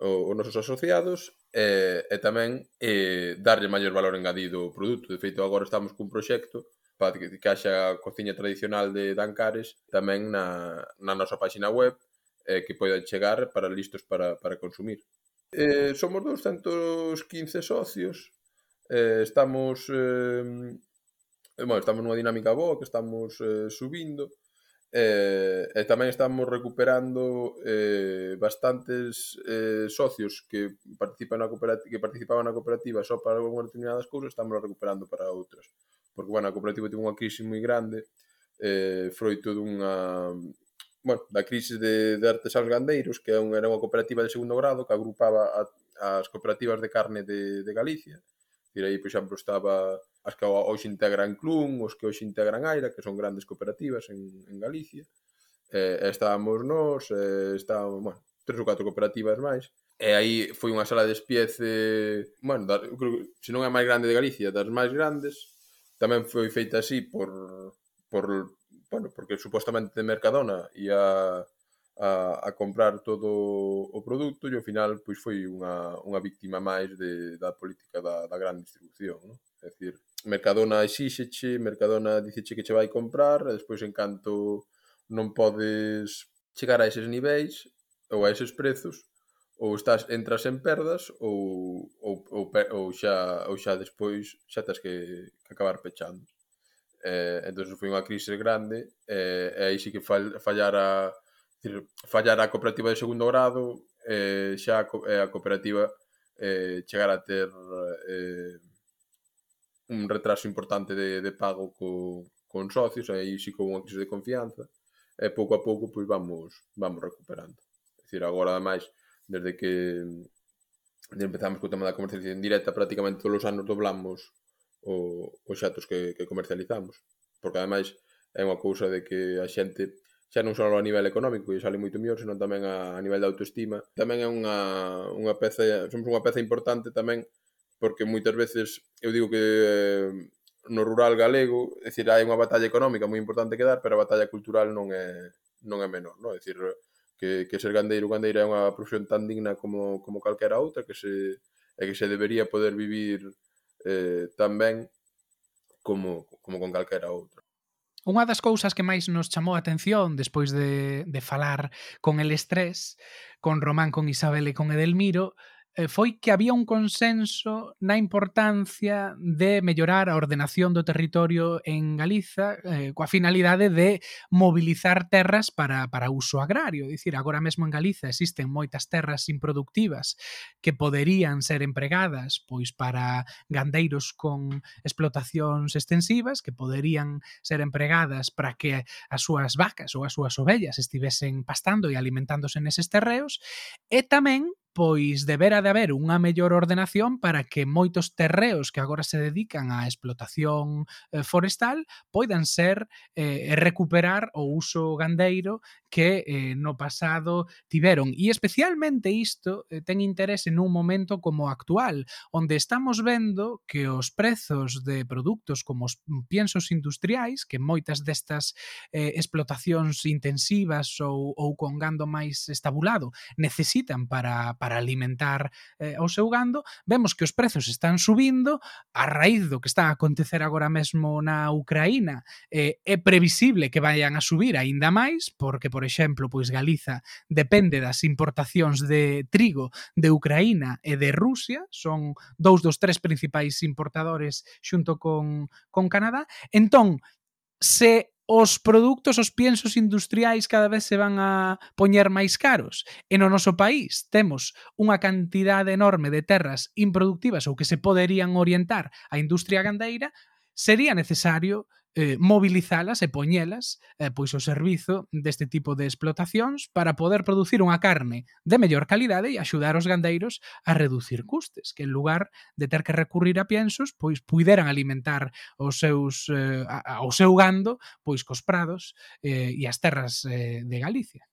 os nosos asociados e, e tamén e, darlle maior valor engadido ao produto. De feito, agora estamos cun proxecto para que, que haxa a cociña tradicional de Dancares tamén na, na nosa páxina web eh, que poida chegar para listos para, para consumir. Eh, somos 215 socios, eh, estamos eh, bueno, estamos nunha dinámica boa que estamos eh, subindo, eh, e tamén estamos recuperando eh, bastantes eh, socios que participan na cooperativa, que participaban na cooperativa só para algunhas determinadas cousas, estamos recuperando para outras. Porque, bueno, a cooperativa tivo unha crise moi grande, eh, froito dunha bueno, da crise de, de artesanos gandeiros, que era unha cooperativa de segundo grado que agrupaba a, as cooperativas de carne de, de Galicia ir aí, por exemplo, estaba as que hoxe integran Clun, os que hoxe integran Aira, que son grandes cooperativas en, en Galicia. Eh, estábamos nós, eh, estábamos, bueno, tres ou catro cooperativas máis. E aí foi unha sala de espiece, bueno, da, creo, se non é a máis grande de Galicia, das máis grandes. Tamén foi feita así por, por bueno, porque supostamente de Mercadona ia a, a comprar todo o produto e ao final pois foi unha, unha víctima máis de, da política da, da gran distribución, non? É dicir, Mercadona exíxeche, Mercadona diceche que che vai comprar, e despois en canto non podes chegar a eses niveis ou a eses prezos, ou estás entras en perdas ou, ou, ou, ou xa ou xa despois xa tens que, que acabar pechando. Eh, entón foi unha crise grande eh, e aí sí que fall, fallara Decir, fallar a cooperativa de segundo grado eh, xa a, eh, a cooperativa eh, chegar a ter eh, un retraso importante de, de pago co, con socios, aí si con unha crise de confianza, e pouco a pouco pois vamos vamos recuperando. É dicir, agora ademais, desde que empezamos co tema da comercialización directa, prácticamente todos os anos doblamos o, os xatos que, que comercializamos, porque ademais é unha cousa de que a xente xa non só a nivel económico, e sale moito mellor, senón tamén a, a nivel de autoestima. Tamén é unha, unha peza, somos unha peza importante tamén, porque moitas veces, eu digo que eh, no rural galego, é dicir, hai unha batalla económica moi importante que dar, pero a batalla cultural non é, non é menor, non? É dicir, que, que ser gandeiro gandeira é unha profesión tan digna como, como calquera outra, que se, é que se debería poder vivir eh, tan ben como, como con calquera outra. Unha das cousas que máis nos chamou a atención despois de, de falar con el estrés, con Román, con Isabel e con Edelmiro, Eh, foi que había un consenso na importancia de mellorar a ordenación do territorio en Galiza eh, coa finalidade de mobilizar terras para, para uso agrario. Dicir, agora mesmo en Galiza existen moitas terras improductivas que poderían ser empregadas pois para gandeiros con explotacións extensivas que poderían ser empregadas para que as súas vacas ou as súas ovellas estivesen pastando e alimentándose neses terreos e tamén pois debera de haber unha mellor ordenación para que moitos terreos que agora se dedican á explotación eh, forestal poidan ser eh, recuperar o uso gandeiro que eh, no pasado tiveron. E especialmente isto eh, ten interese nun momento como actual, onde estamos vendo que os prezos de produtos como os piensos industriais, que moitas destas eh, explotacións intensivas ou, ou con gando máis estabulado necesitan para, para para alimentar eh, o seu gando, vemos que os prezos están subindo a raíz do que está a acontecer agora mesmo na Ucraína. Eh, é previsible que vayan a subir aínda máis, porque, por exemplo, pois Galiza depende das importacións de trigo de Ucraína e de Rusia, son dous dos tres principais importadores xunto con, con Canadá. Entón, se os produtos, os piensos industriais cada vez se van a poñer máis caros. E no noso país temos unha cantidade enorme de terras improductivas ou que se poderían orientar á industria gandeira, sería necesario eh, mobilizalas e poñelas eh, pois ao servizo deste tipo de explotacións para poder producir unha carne de mellor calidade e axudar os gandeiros a reducir custes, que en lugar de ter que recurrir a piensos, pois puideran alimentar os seus eh, ao seu gando pois cos prados eh, e as terras eh, de Galicia.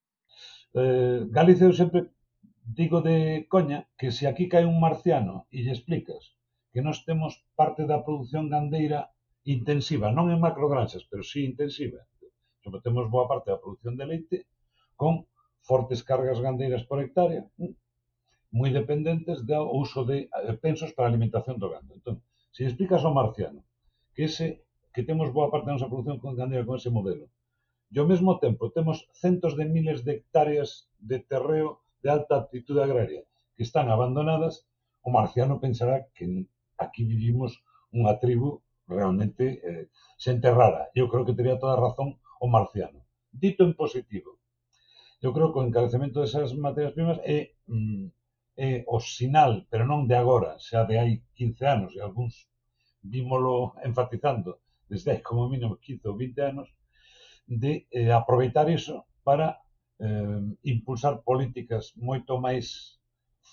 Eh, Galicia eu sempre digo de coña que se aquí cae un marciano e lle explicas que nós temos parte da produción gandeira intensiva, non en macrogranxas, pero sí intensiva, sometemos boa parte da produción de leite con fortes cargas gandeiras por hectárea, mm, moi dependentes do uso de eh, pensos para a alimentación do gando. Entón, se explicas ao marciano que ese que temos boa parte da nosa produción con gandeira con ese modelo, e ao mesmo tempo temos centos de miles de hectáreas de terreo de alta aptitude agraria que están abandonadas, o marciano pensará que aquí vivimos unha tribu realmente eh, xente rara. Eu creo que teria toda a razón o marciano. Dito en positivo, eu creo que o encarecemento desas materias primas é, mm, é o sinal, pero non de agora, xa de hai 15 anos, e algúns vímolo enfatizando desde hai como mínimo 15 ou 20 anos, de eh, aproveitar iso para eh, impulsar políticas moito máis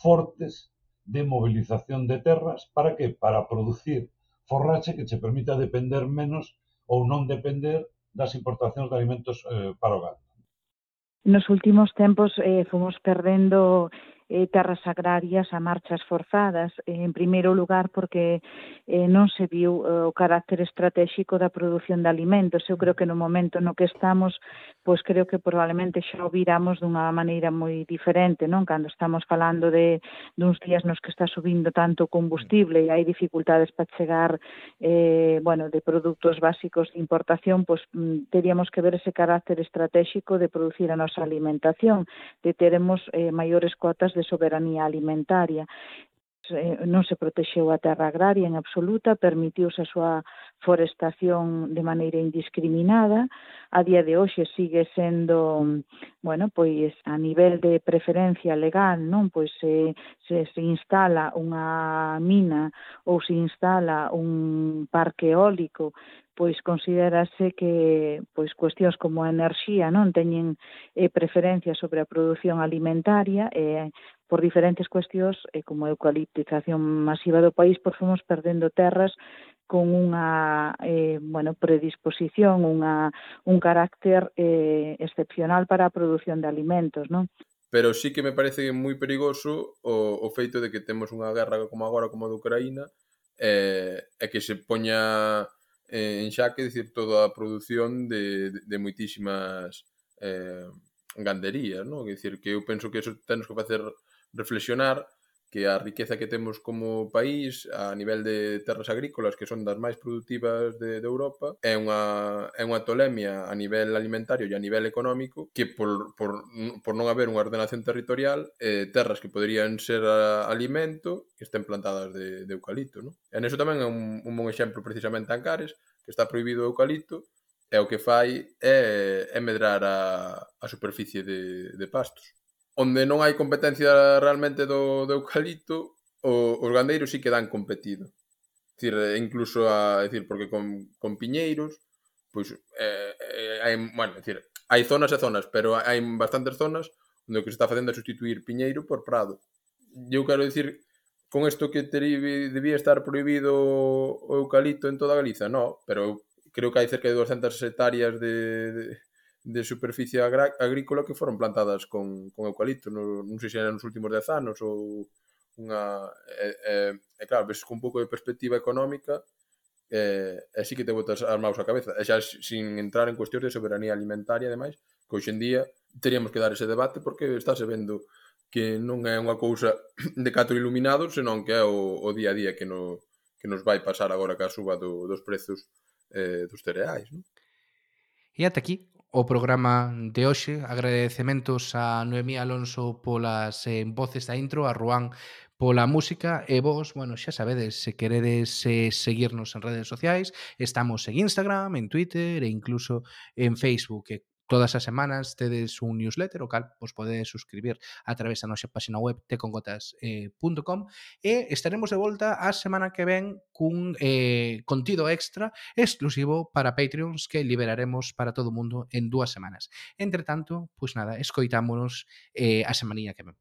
fortes de mobilización de terras para que para producir forraxe que che permita depender menos ou non depender das importacións de alimentos eh, para o gando. Nos últimos tempos eh, fomos perdendo eh, terras agrarias a marchas forzadas, eh, en primeiro lugar porque eh, non se viu eh, o carácter estratégico da produción de alimentos. Eu creo que no momento no que estamos, pois creo que probablemente xa o viramos dunha maneira moi diferente, non? Cando estamos falando de duns días nos que está subindo tanto combustible e hai dificultades para chegar eh, bueno, de produtos básicos de importación, pois mm, teríamos que ver ese carácter estratégico de producir a nosa alimentación, de teremos eh, maiores cotas de de soberanía alimentaria non se protexeu a terra agraria en absoluta, permitiuse a súa forestación de maneira indiscriminada. A día de hoxe sigue sendo, bueno, pois a nivel de preferencia legal, non, pois se se, se instala unha mina ou se instala un parque eólico pois considerase que pois cuestións como a enerxía non teñen eh, preferencia sobre a produción alimentaria e eh, por diferentes cuestións eh, como a eucaliptización masiva do país por fomos perdendo terras con unha eh, bueno, predisposición, unha, un carácter eh, excepcional para a produción de alimentos. Non? pero sí que me parece moi perigoso o, o feito de que temos unha guerra como agora como a de Ucraína eh, e que se poña eh, en Xaque, decir toda a produción de, de, de moitísimas eh, ganderías, non? Quer dicir, que eu penso que eso temos que facer reflexionar que a riqueza que temos como país a nivel de terras agrícolas que son das máis productivas de, de Europa é unha, é unha tolemia a nivel alimentario e a nivel económico que por, por, por non haber unha ordenación territorial eh, terras que poderían ser a, alimento que estén plantadas de, de eucalipto non? e neso tamén é un, un bon exemplo precisamente Ancares que está prohibido o eucalipto e o que fai é, é medrar a, a superficie de, de pastos onde non hai competencia realmente do, do eucalipto, o, os gandeiros sí que dan competido. Dicir, eh, incluso a, decir, porque con, con piñeiros, pois eh, eh, hai, bueno, decir, hai zonas e zonas, pero hai bastantes zonas onde o que se está facendo é sustituir piñeiro por prado. Eu quero dicir con isto que teri, debía estar prohibido o eucalipto en toda Galiza, no, pero creo que hai cerca de 200 hectáreas de, de de superficie agrícola que foron plantadas con, con eucalipto, no, non sei se eran nos últimos 10 anos ou unha... E, e, e claro, ves con un pouco de perspectiva económica e, e sí que te botas as maus a cabeza. E xa sin entrar en cuestións de soberanía alimentaria, ademais, que hoxendía teríamos que dar ese debate porque estáse vendo que non é unha cousa de catro iluminados senón que é o, o día a día que, no, que nos vai pasar agora ca suba do, dos prezos eh, dos cereais. Non? E ata aquí o programa de hoxe. Agradecementos a Noemí Alonso polas eh, voces da intro, a Ruán pola música e vos, bueno, xa sabedes, se queredes eh, seguirnos en redes sociais, estamos en Instagram, en Twitter e incluso en Facebook. E Todas as semanas tedes un newsletter o cal vos podedes suscribir a través da nosa página web tecongotas.com eh, e estaremos de volta a semana que ven cun eh, contido extra exclusivo para Patreons que liberaremos para todo o mundo en dúas semanas. Entre tanto, pois pues nada, escoitámonos eh, a semanilla que ven.